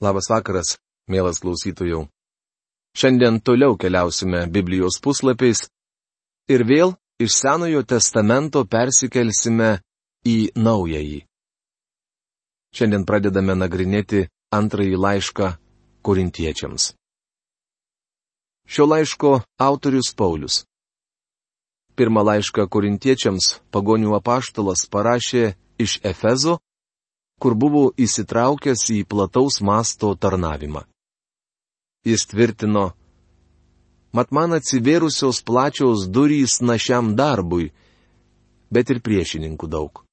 Labas vakaras, mielas klausytojų. Šiandien toliau keliausime Biblijos puslapiais ir vėl iš Senojo testamento persikelsime į Naująjį. Šiandien pradedame nagrinėti antrąjį laišką korintiečiams. Šio laiško autorius Paulius. Pirmą laišką korintiečiams pagonių apaštalas parašė iš Efezo, kur buvo įsitraukęs į plataus masto tarnavimą. Jis tvirtino, mat man atsivėrusios plačios durys našiam darbui, bet ir priešininkų daug.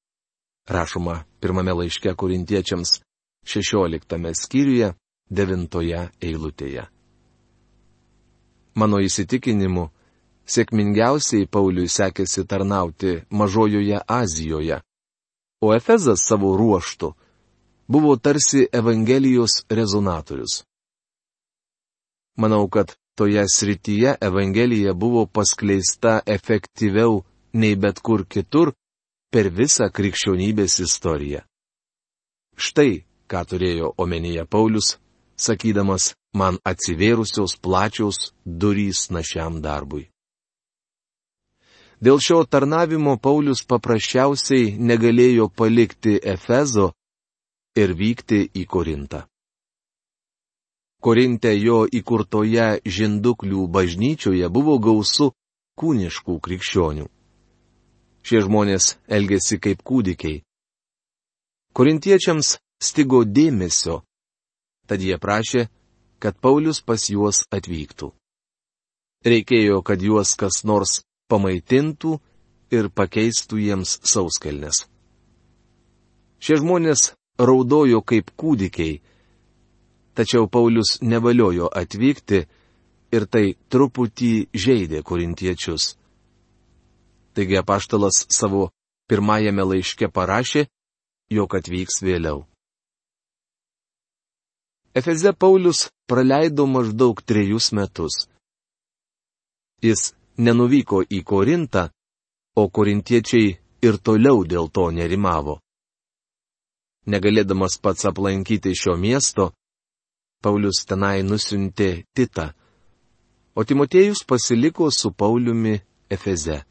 Rašoma pirmame laiške korintiečiams 16 skyriuje 9 eilutėje. Mano įsitikinimu, sėkmingiausiai Pauliui sekėsi tarnauti Mažojoje Azijoje, o Efezas savo ruoštų buvo tarsi Evangelijos rezonatorius. Manau, kad toje srityje Evangelija buvo paskleista efektyviau nei bet kur kitur per visą krikščionybės istoriją. Štai, ką turėjo omenyje Paulius, sakydamas, man atsivėrusios plačios durys našiam darbui. Dėl šio tarnavimo Paulius paprasčiausiai negalėjo palikti Efezo ir vykti į Korintą. Korinte jo įkurtoje žinduklių bažnyčioje buvo gausu kūniškų krikščionių. Šie žmonės elgėsi kaip kūdikiai. Korintiečiams stigo dėmesio, tad jie prašė, kad Paulius pas juos atvyktų. Reikėjo, kad juos kas nors pamaitintų ir pakeistų jiems sauskelnes. Šie žmonės raudojo kaip kūdikiai, tačiau Paulius nevaliojo atvykti ir tai truputį žaidė korintiečius. Taigi apaštalas savo pirmajame laiške parašė, jog atvyks vėliau. Efeze Paulius praleido maždaug trejus metus. Jis nenuvyko į Korintą, o korintiečiai ir toliau dėl to nerimavo. Negalėdamas pats aplankyti šio miesto, Paulius tenai nusintė Titą, o Timotėjus pasiliko su Pauliumi Efeze.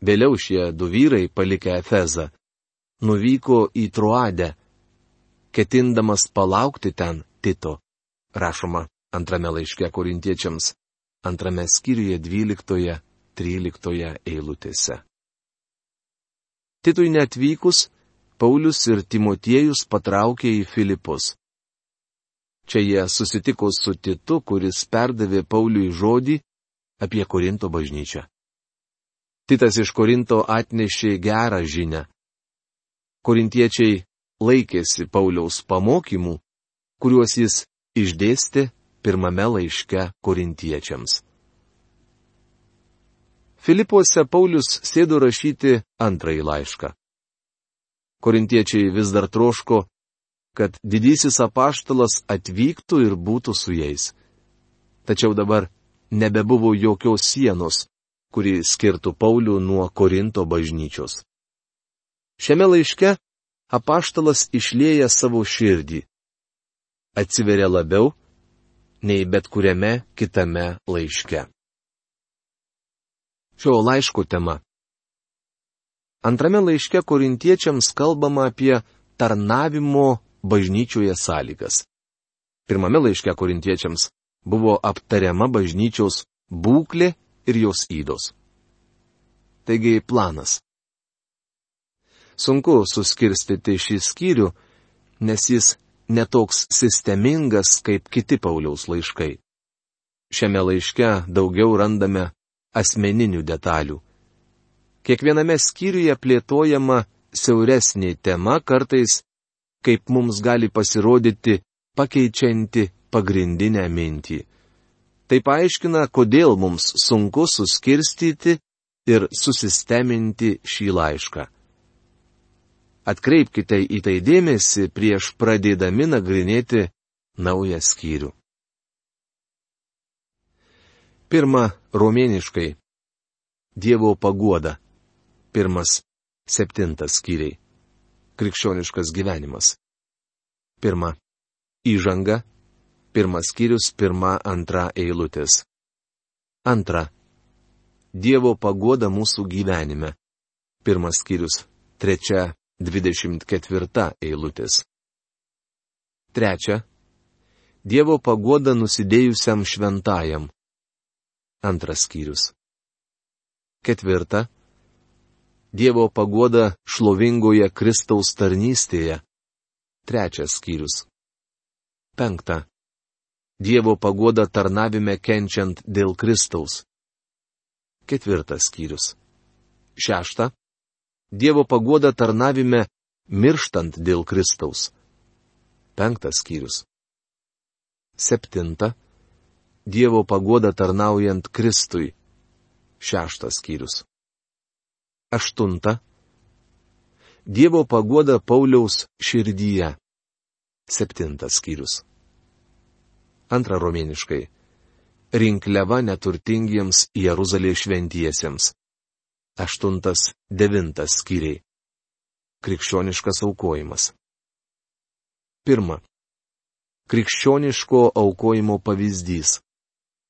Vėliau šie du vyrai palikę Efezą nuvyko į Truadę, ketindamas palaukti ten Tito, rašoma antrame laiške korintiečiams antrame skyriuje 12-13 eilutėse. Titui netvykus, Paulius ir Timotiejus patraukė į Filipus. Čia jie susitiko su Titu, kuris perdavė Pauliui žodį apie Korinto bažnyčią. Titas iš Korinto atnešė gerą žinę. Korintiečiai laikėsi Pauliaus pamokymų, kuriuos jis išdėstė pirmame laiške korintiečiams. Filipuose Paulius sėdo rašyti antrąjį laišką. Korintiečiai vis dar troško, kad didysis apaštalas atvyktų ir būtų su jais. Tačiau dabar nebebuvo jokios sienos, kuri skirtų Paulių nuo Korinto bažnyčios. Šiame laiške apaštalas išlėja savo širdį. Atsiveria labiau nei bet kuriame kitame laiške. Šio laiško tema. Antrame laiške korintiečiams kalbama apie tarnavimo bažnyčioje sąlygas. Pirmame laiške korintiečiams buvo aptariama bažnyčios būklė ir jos įdos. Taigi planas. Sunku suskirstyti šį skyrių, nes jis netoks sistemingas kaip kiti Pauliaus laiškai. Šiame laiške daugiau randame asmeninių detalių. Kiekviename skyriuje plėtojama siauresnė tema kartais, kaip mums gali pasirodyti, pakeičianti pagrindinę mintį. Tai paaiškina, kodėl mums sunku suskirstyti ir susisteminti šį laišką. Atkreipkite į tai dėmesį prieš pradėdami nagrinėti naują skyrių. Pirma, romėniškai. Dievo paguoda. Pirmas, septintas skyriai. Krikščioniškas gyvenimas. Pirma, Įžanga. Pirmas skyrius, pirma, antra eilutės. Antra. Dievo pagoda mūsų gyvenime. Pirmas skyrius, trečia, dvidešimt ketvirta eilutės. Trečia. Dievo pagoda nusidėjusiam šventajam. Antras skyrius. Ketvirta. Dievo pagoda šlovingoje Kristaus tarnystėje. Trečias skyrius. Penkta. Dievo pagoda tarnavime kenčiant dėl Kristaus. Ketvirtas skyrius. Šešta. Dievo pagoda tarnavime mirštant dėl Kristaus. Penktas skyrius. Septinta. Dievo pagoda tarnaujant Kristui. Šeštas skyrius. Aštunta. Dievo pagoda Pauliaus širdyje. Septintas skyrius. Antra romėniškai. Rinkliava neturtingiems Jeruzalės šventiesiems. Aštuntas, devintas skyriai. Krikščioniškas aukojimas. Pirma. Krikščioniško aukojimo pavyzdys.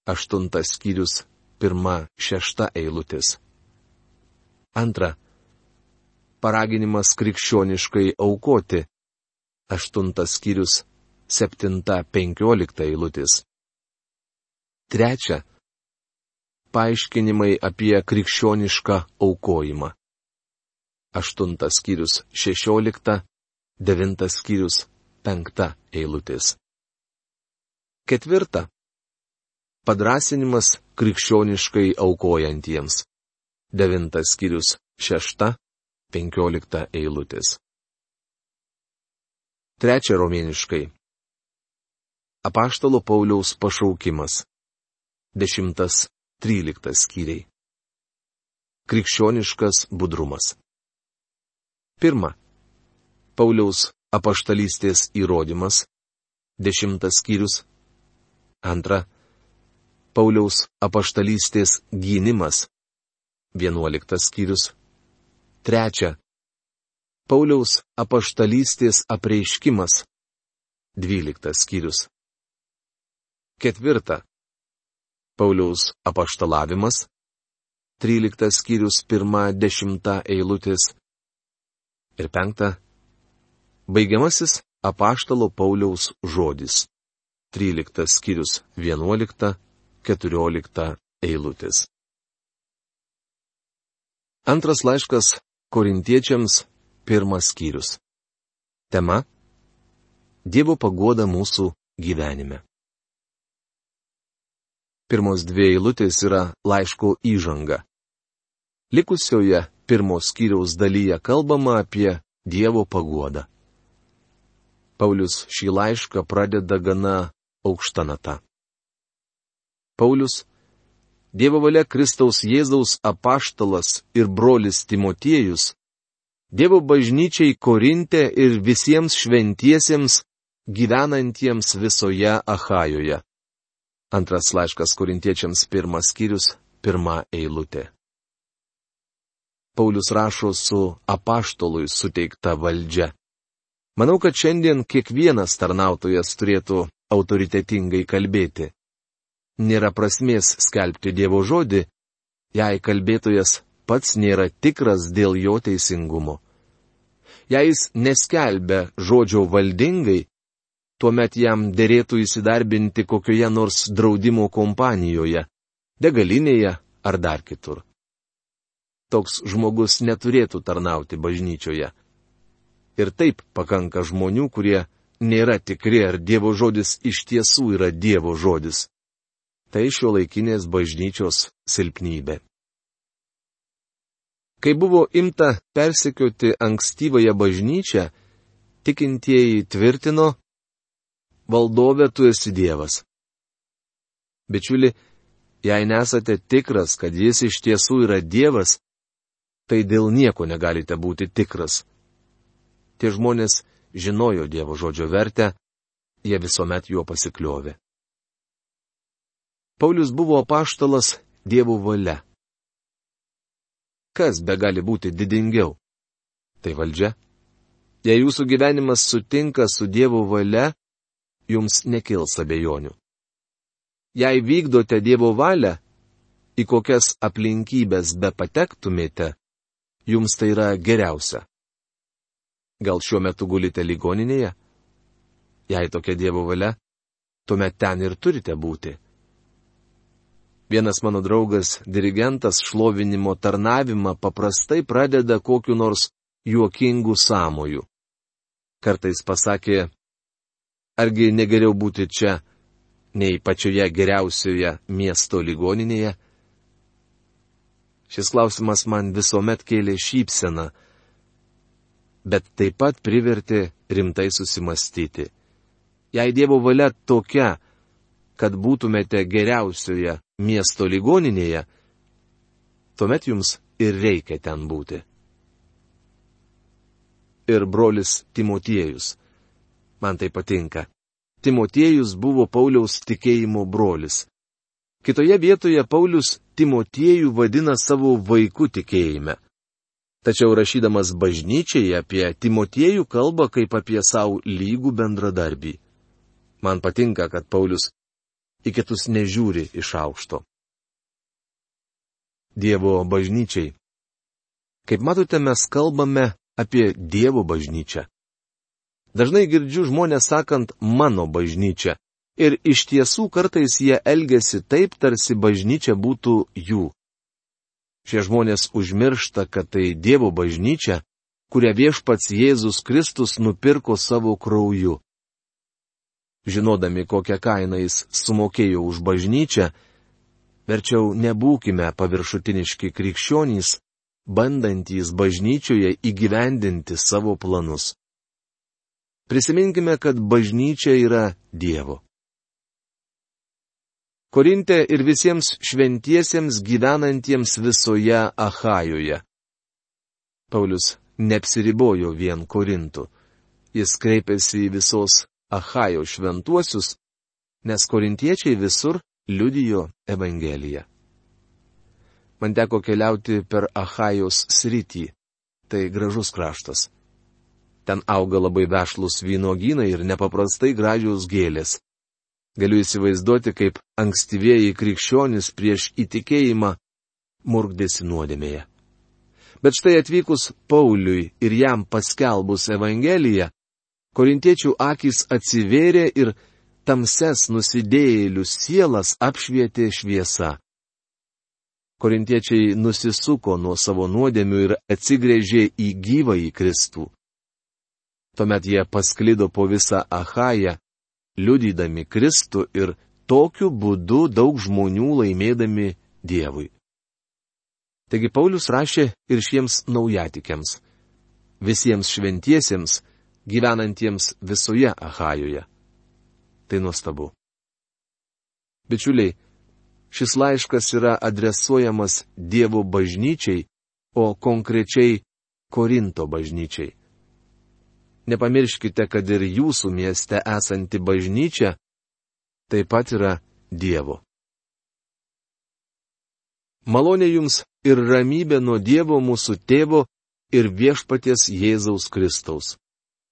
Aštuntas skyrius, pirma, šešta eilutės. Antra. Paraginimas krikščioniškai aukoti. Aštuntas skyrius, septinta, penkiolikta eilutės. Trečia. Paaiškinimai apie krikščionišką aukojimą. Aštuntas skyrius, šešiolikta, devintas skyrius, penkta eilutės. Ketvirta. Padrasinimas krikščioniškai aukojantiems. Devintas skyrius šešta, penkiolikta eilutės. Trečia romėniškai. Apaštalo Pauliaus pašaukimas. Dešimtas, tryliktas skyriai. Krikščioniškas budrumas. Pirma. Pauliaus apaštalystės įrodymas. Dešimtas skyrius Antra. Pauliaus apaštalystės gynimas. Vienuoliktas skyrius. Trečia. Pauliaus apaštalystės apreiškimas. Dvyliktas skyrius. Ketvirta. Pauliaus apaštalavimas. Tryliktas skyrius pirma dešimta eilutės. Ir penkta. Baigiamasis apaštalo Pauliaus žodis. 13 skyrius 11-14 eilutės. Antras laiškas korintiečiams pirmas skyrius. Tema - Dievo pagoda mūsų gyvenime. Pirmos dvi eilutės yra laiško įžanga. Likusioje pirmos skyriaus dalyje kalbama apie Dievo pagodą. Paulius šį laišką pradeda gana aukšta nata. Paulius, Dievo valia Kristaus Jėzaus apaštalas ir brolis Timotiejus, Dievo bažnyčiai Korinte ir visiems šventiesiems gyvenantiems visoje Ahajoje. Antras laiškas korintiečiams pirmas skyrius, pirma eilutė. Paulius rašo su apaštolui suteikta valdžia. Manau, kad šiandien kiekvienas tarnautojas turėtų autoritetingai kalbėti. Nėra prasmės skelbti Dievo žodį, jei kalbėtojas pats nėra tikras dėl jo teisingumo. Jei jis neskelbia žodžio valdingai, tuomet jam dėrėtų įsidarbinti kokioje nors draudimo kompanijoje, degalinėje ar dar kitur. Toks žmogus neturėtų tarnauti bažnyčioje. Ir taip pakanka žmonių, kurie nėra tikri, ar Dievo žodis iš tiesų yra Dievo žodis. Tai šio laikinės bažnyčios silpnybė. Kai buvo imta persekioti ankstyvąją bažnyčią, tikintieji tvirtino, valdovė tu esi Dievas. Bičiuli, jei nesate tikras, kad jis iš tiesų yra Dievas, tai dėl nieko negalite būti tikras. Tie žmonės žinojo Dievo žodžio vertę, jie visuomet juo pasikliovė. Paulius buvo apaštalas Dievo valia. Kas be gali būti didingiau? Tai valdžia. Jei jūsų gyvenimas sutinka su Dievo valia, jums nekils abejonių. Jei vykdote Dievo valią, į kokias aplinkybės be patektumėte, jums tai yra geriausia. Gal šiuo metu gulite ligoninėje? Jei tokia Dievo valia, tuomet ten ir turite būti. Vienas mano draugas, dirigentas, šlovinimo tarnavimą paprastai pradeda kokiu nors juokingu samoju. Kartais pasakė, argi negeriau būti čia, nei pačioje geriausioje miesto ligoninėje? Šis klausimas man visuomet kėlė šypseną, bet taip pat privertė rimtai susimastyti. Jei Dievo valia tokia, kad būtumėte geriausioje miesto ligoninėje, tuomet jums ir reikia ten būti. Ir brolis Timotiejus. Man tai patinka. Timotiejus buvo Pauliaus tikėjimo brolis. Kitoje vietoje Paulius Timotiejų vadina savo vaikų tikėjime. Tačiau rašydamas bažnyčiai apie Timotiejų kalba kaip apie savo lygų bendradarbį. Man patinka, kad Paulius į kitus nežiūri iš aukšto. Dievo bažnyčiai. Kaip matote, mes kalbame apie Dievo bažnyčią. Dažnai girdžiu žmonės sakant mano bažnyčia. Ir iš tiesų kartais jie elgesi taip, tarsi bažnyčia būtų jų. Šie žmonės užmiršta, kad tai Dievo bažnyčia, kurią viešpats Jėzus Kristus nupirko savo krauju. Žinodami, kokią kainą jis sumokėjo už bažnyčią, verčiau nebūkime paviršutiniški krikščionys, bandantys bažnyčioje įgyvendinti savo planus. Prisiminkime, kad bažnyčia yra Dievo. Korinte ir visiems šventiesiems gyvenantiems visoje Ahajoje. Paulius neapsiribojo vien Korintų. Jis kreipėsi į visos Ahajo šventuosius, nes korintiečiai visur liudijo Evangeliją. Man teko keliauti per Ahajos sritį. Tai gražus kraštas. Ten auga labai vešlus vynogynai ir nepaprastai gražios gėlės. Galiu įsivaizduoti, kaip ankstyvieji krikščionys prieš įtikėjimą murgdėsi nuodėmėje. Bet štai atvykus Pauliui ir jam paskelbus Evangeliją, korintiečių akis atsivėrė ir tamses nusidėjėlių sielas apšvietė šviesa. Korintiečiai nusisuko nuo savo nuodėmių ir atsigrėžė į gyvą į Kristų. Tuomet jie pasklido po visą Ahają liudydami Kristų ir tokiu būdu daug žmonių laimėdami Dievui. Taigi Paulius rašė ir šiems naujatikiams, visiems šventiesiems, gyvenantiems visoje Ahajoje. Tai nuostabu. Bičiuliai, šis laiškas yra adresuojamas Dievo bažnyčiai, o konkrečiai Korinto bažnyčiai. Nepamirškite, kad ir jūsų mieste esanti bažnyčia taip pat yra Dievo. Malonė jums ir ramybė nuo Dievo mūsų tėvo ir viešpaties Jėzaus Kristaus.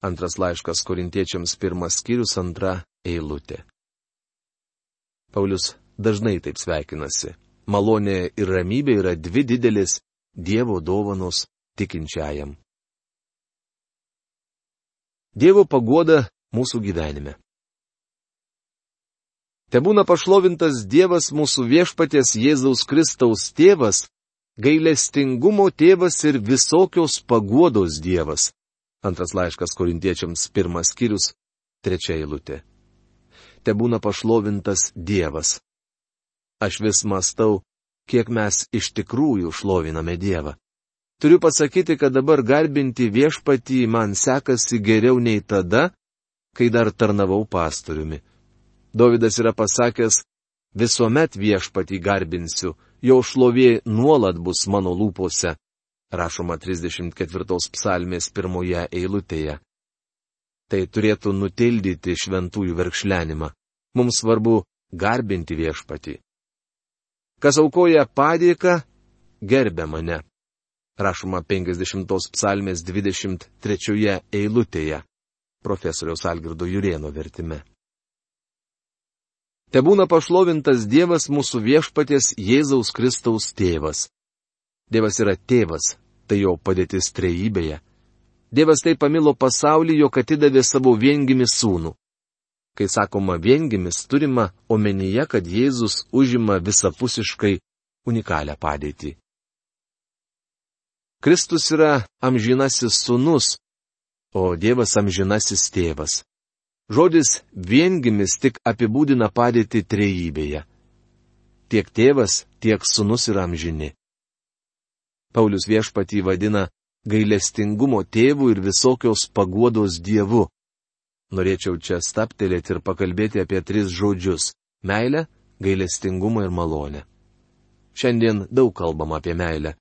Antras laiškas korintiečiams pirmas skyrius antra eilutė. Paulius dažnai taip sveikinasi. Malonė ir ramybė yra dvi didelės Dievo dovanos tikinčiajam. Dievo pagoda mūsų gyvenime. Te būna pašlovintas Dievas mūsų viešpatės Jėzaus Kristaus tėvas, gailestingumo tėvas ir visokios pagodos Dievas. Antras laiškas korintiečiams pirmas skyrius, trečia eilutė. Te būna pašlovintas Dievas. Aš vis mastau, kiek mes iš tikrųjų šloviname Dievą. Turiu pasakyti, kad dabar garbinti viešpatį man sekasi geriau nei tada, kai dar tarnavau pastoriumi. Davidas yra pasakęs, visuomet viešpatį garbinsiu, jo šlovė nuolat bus mano lūpose. Rašoma 34 psalmės pirmoje eilutėje. Tai turėtų nutildyti šventųjų verkšlenimą. Mums svarbu garbinti viešpatį. Kas aukoja padėką, gerbė mane rašoma 50 psalmės 23 eilutėje, profesoriaus Algirdo Jurieno vertime. Te būna pašlovintas Dievas mūsų viešpatės Jėzaus Kristaus tėvas. Dievas yra tėvas, tai jo padėtis trejybėje. Dievas taip pamilo pasaulį, jog atidavė savo viengimi sūnų. Kai sakoma viengimis, turima omenyje, kad Jėzus užima visapusiškai unikalią padėtį. Kristus yra amžinasis sūnus, o Dievas amžinasis tėvas. Žodis viengimis tik apibūdina padėtį trejybėje. Tiek tėvas, tiek sunus yra amžini. Paulius viešpatį vadina gailestingumo tėvų ir visokios paguodos dievu. Norėčiau čia staptelėti ir pakalbėti apie tris žodžius - meilę, gailestingumą ir malonę. Šiandien daug kalbam apie meilę.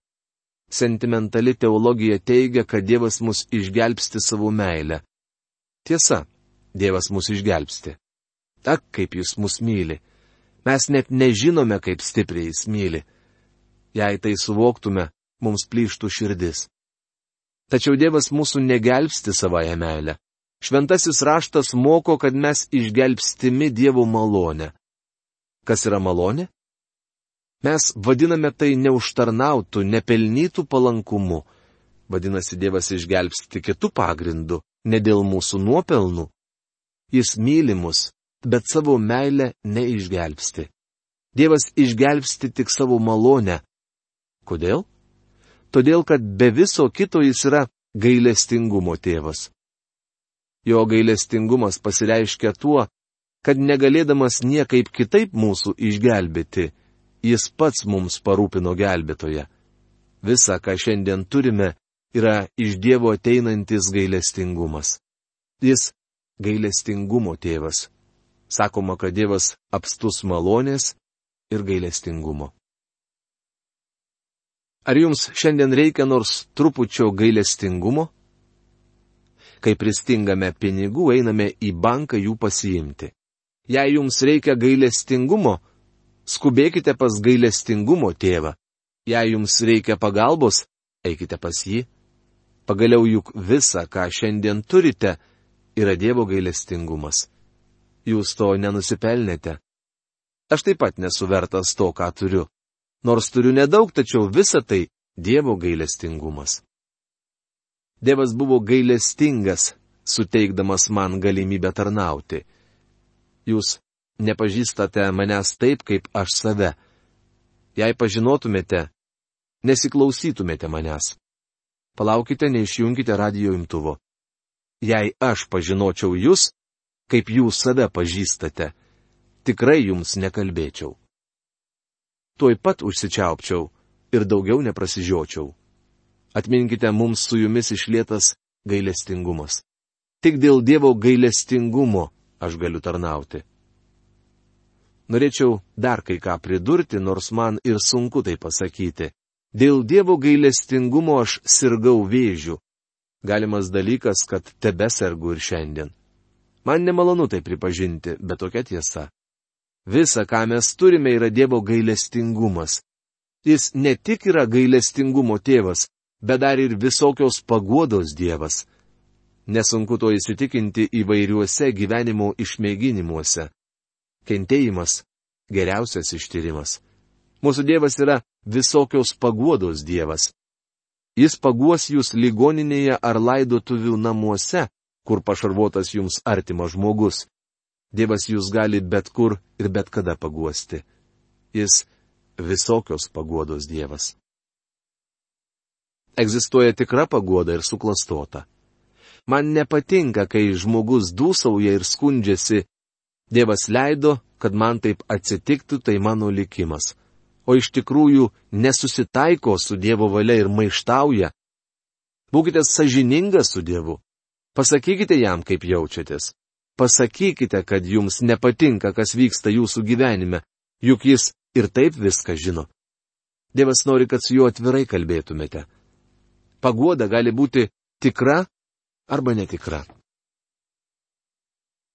Sentimentali teologija teigia, kad Dievas mus išgelbsti savo meilę. Tiesa, Dievas mus išgelbsti. Tak, kaip jis mus myli. Mes net nežinome, kaip stipriai jis myli. Jei tai suvoktume, mums plyštų širdis. Tačiau Dievas mūsų negelbsti savoje meilę. Šventasis raštas moko, kad mes išgelbstimi Dievo malonę. Kas yra malonė? Mes vadiname tai neužtarnautų, nepelnytų palankumu. Vadinasi, Dievas išgelbsti kitų pagrindų, ne dėl mūsų nuopelnų, Jis myli mus, bet savo meilę neišgelbsti. Dievas išgelbsti tik savo malonę. Kodėl? Todėl, kad be viso kito jis yra gailestingumo tėvas. Jo gailestingumas pasireiškia tuo, kad negalėdamas niekaip kitaip mūsų išgelbėti, jis pats mums parūpino gelbėtoje. Visa, ką šiandien turime, yra iš Dievo ateinantis gailestingumas. Jis gailestingumo tėvas. Sakoma, kad Dievas apstus malonės ir gailestingumo. Ar jums šiandien reikia nors trupučio gailestingumo? Kai pristingame pinigų, einame į banką jų pasiimti. Jei jums reikia gailestingumo, skubėkite pas gailestingumo tėvą. Jei jums reikia pagalbos, eikite pas jį. Pagaliau juk visa, ką šiandien turite, yra Dievo gailestingumas. Jūs to nenusipelnėte. Aš taip pat nesu vertas to, ką turiu. Nors turiu nedaug, tačiau visa tai Dievo gailestingumas. Dievas buvo gailestingas, suteikdamas man galimybę tarnauti. Jūs nepažįstate manęs taip, kaip aš save. Jei pažinotumėte, nesiklausytumėte manęs. Palaukite, neišjungite radio imtuvo jei aš pažinočiau jūs, kaip jūs save pažįstate, tikrai jums nekalbėčiau. Tuoj pat užsičiaupčiau ir daugiau neprasižiočiau. Atminkite mums su jumis išlietas gailestingumas. Tik dėl Dievo gailestingumo aš galiu tarnauti. Norėčiau dar kai ką pridurti, nors man ir sunku tai pasakyti. Dėl Dievo gailestingumo aš sirgau vėžiu, Galimas dalykas, kad tebesergu ir šiandien. Man nemalonu tai pripažinti, bet tokia tiesa. Visa, ką mes turime, yra Dievo gailestingumas. Jis ne tik yra gailestingumo tėvas, bet dar ir visokios paguodos Dievas. Nesunku to įsitikinti įvairiuose gyvenimo išmėginimuose. Kentėjimas - geriausias ištyrimas. Mūsų Dievas yra visokios paguodos Dievas. Jis paguos jūs ligoninėje ar laidotuvių namuose, kur pašarvotas jums artimas žmogus. Dievas jūs gali bet kur ir bet kada paguosti. Jis visokios paguodos Dievas. Egzistuoja tikra paguoda ir suklastota. Man nepatinka, kai žmogus dūsauja ir skundžiasi. Dievas leido, kad man taip atsitiktų, tai mano likimas o iš tikrųjų nesusitaiko su Dievo valia ir maištauja. Būkite sažiningas su Dievu. Pasakykite jam, kaip jaučiatės. Pasakykite, kad jums nepatinka, kas vyksta jūsų gyvenime, juk jis ir taip viską žino. Dievas nori, kad su juo atvirai kalbėtumėte. Paguoda gali būti tikra arba netikra.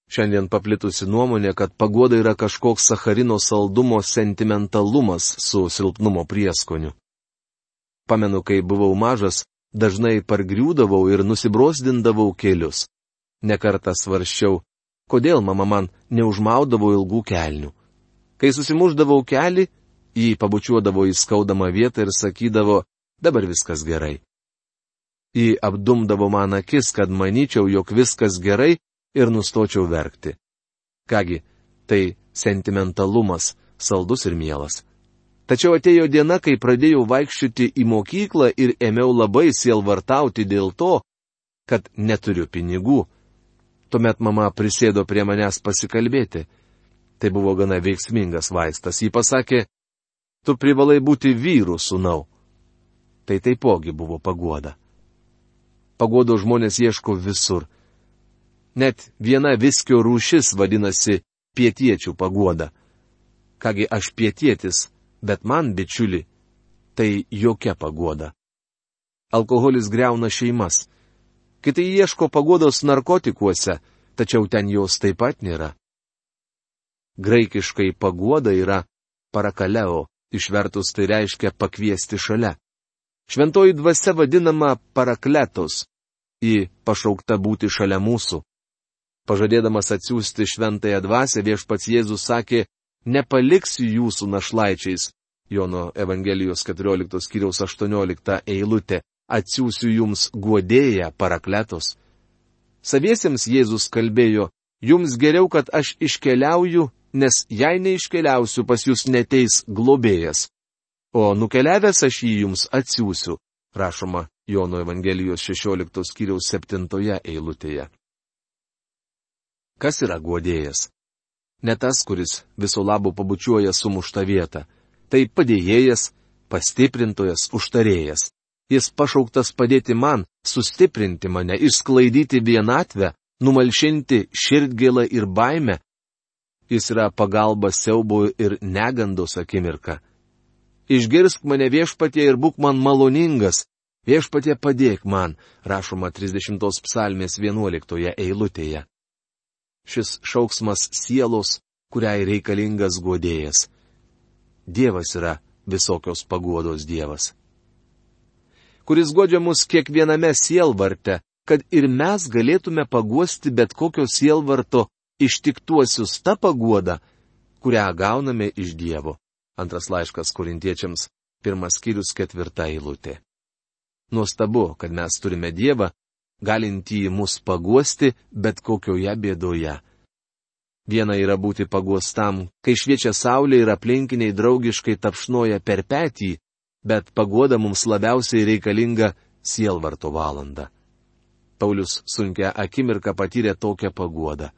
Šiandien paplitusi nuomonė, kad pagoda yra kažkoks Sacharino saldumo sentimentalumas su silpnumo prieskoniu. Pamenu, kai buvau mažas, dažnai pargriūdavau ir nusibrosdindavau kelius. Nekartą svarščiau, kodėl mama man neužmaudavo ilgų kelnių. Kai susimuždavau kelį, jį pabučiuodavo į skaudamą vietą ir sakydavo, dabar viskas gerai. Jį apdumdavo man akis, kad manyčiau, jog viskas gerai ir nustočiau verkti. Kągi, tai sentimentalumas, saldus ir mielas. Tačiau atėjo diena, kai pradėjau vaikščioti į mokyklą ir ėmiau labai sielvartauti dėl to, kad neturiu pinigų. Tuomet mama prisėdo prie manęs pasikalbėti. Tai buvo gana veiksmingas vaistas. Ji pasakė, tu privalai būti vyru, sunau. Tai taipogi buvo pagoda. Pagodo žmonės ieško visur. Net viena viskio rūšis vadinasi pietiečių pagoda. Kągi aš pietietis, bet man, bičiuli, tai jokia pagoda. Alkoholis greuna šeimas. Kitai ieško pagodos narkotikuose, tačiau ten jos taip pat nėra. Graikiškai pagoda yra parakaleo, išvertus tai reiškia pakviesti šalia. Šventoji dvasia vadinama parakletos, ji pašaukta būti šalia mūsų. Pažadėdamas atsiųsti šventąją dvasę viešpats Jėzus sakė, nepaliksiu jūsų našlaičiais. Jono Evangelijos 14 skyriaus 18 eilutė - atsiųsiu jums guodėją parakletos. Saviesiems Jėzus kalbėjo, jums geriau, kad aš iškeliauju, nes jei neiškeliausiu, pas jūs neteis globėjas. O nukeliavęs aš jį jums atsiųsiu, rašoma Jono Evangelijos 16 skyriaus 7 eilutėje. Kas yra guodėjas? Ne tas, kuris viso labo pabučiuoja sumuštą vietą. Tai padėjėjas, pastiprintojas, užtarėjas. Jis pašauktas padėti man, sustiprinti mane, išsklaidyti vienatvę, numalšinti širdgėlą ir baimę. Jis yra pagalba siaubo ir negandos akimirka. Išgirsk mane viešpatie ir būk man maloningas. Viešpatie padėk man, rašoma 30 psalmės 11 eilutėje šis šauksmas sielos, kuriai reikalingas godėjas. Dievas yra visokios paguodos Dievas. Kuris godžia mus kiekviename sielvarte, kad ir mes galėtume paguosti bet kokio sielvarto ištiktuosius tą paguodą, kurią gauname iš Dievo. Antras laiškas korintiečiams, pirmas skyrius ketvirta eilutė. Nuostabu, kad mes turime Dievą, galintį mus paguosti bet kokioje bėdoje. Viena yra būti paguostam, kai šviečia saulė ir aplinkiniai draugiškai tapšnoja per petį, bet pagoda mums labiausiai reikalinga sielvarto valanda. Paulius sunkia akimirka patyrė tokią pagodą.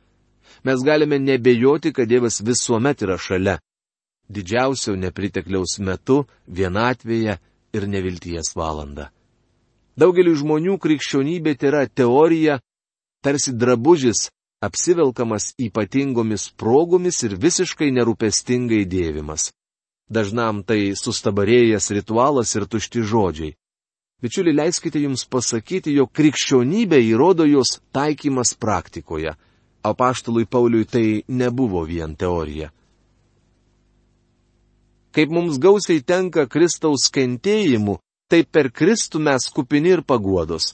Mes galime nebejoti, kad Dievas visuomet yra šalia. Didžiausio nepritekliaus metu, vienatvėje ir nevilties valanda. Daugeliu žmonių krikščionybė yra teorija, tarsi drabužis, apsivelkamas ypatingomis progomis ir visiškai nerūpestingai dėvimas. Dažnam tai sustabarėjęs ritualas ir tušti žodžiai. Bičiuli, leiskite jums pasakyti, jog krikščionybė įrodo jos taikymas praktikoje. Apaštului Pauliui tai nebuvo vien teorija. Kaip mums gausiai tenka Kristaus kentėjimu, tai per Kristų mes kupini ir paguodos.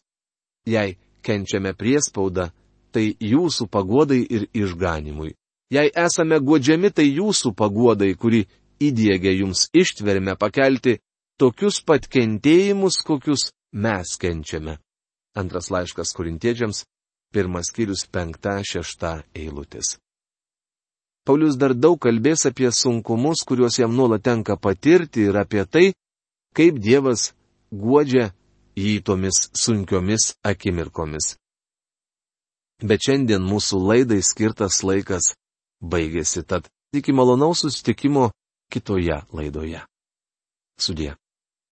Jei kenčiame priespaudą, tai jūsų paguodai ir išganimui. Jei esame godžiami, tai jūsų paguodai, kuri įdėgia jums ištverime pakelti tokius pat kentėjimus, kokius mes kenčiame. Antras laiškas korintiečiams, pirmas skyrius penkta, šešta eilutės. Paulius dar daug kalbės apie sunkumus, kuriuos jam nuolat tenka patirti ir apie tai, kaip Dievas guodžia jį tomis sunkiomis akimirkomis. Bet šiandien mūsų laidai skirtas laikas baigėsi, tad iki malonaus susitikimo kitoje laidoje. Sudė.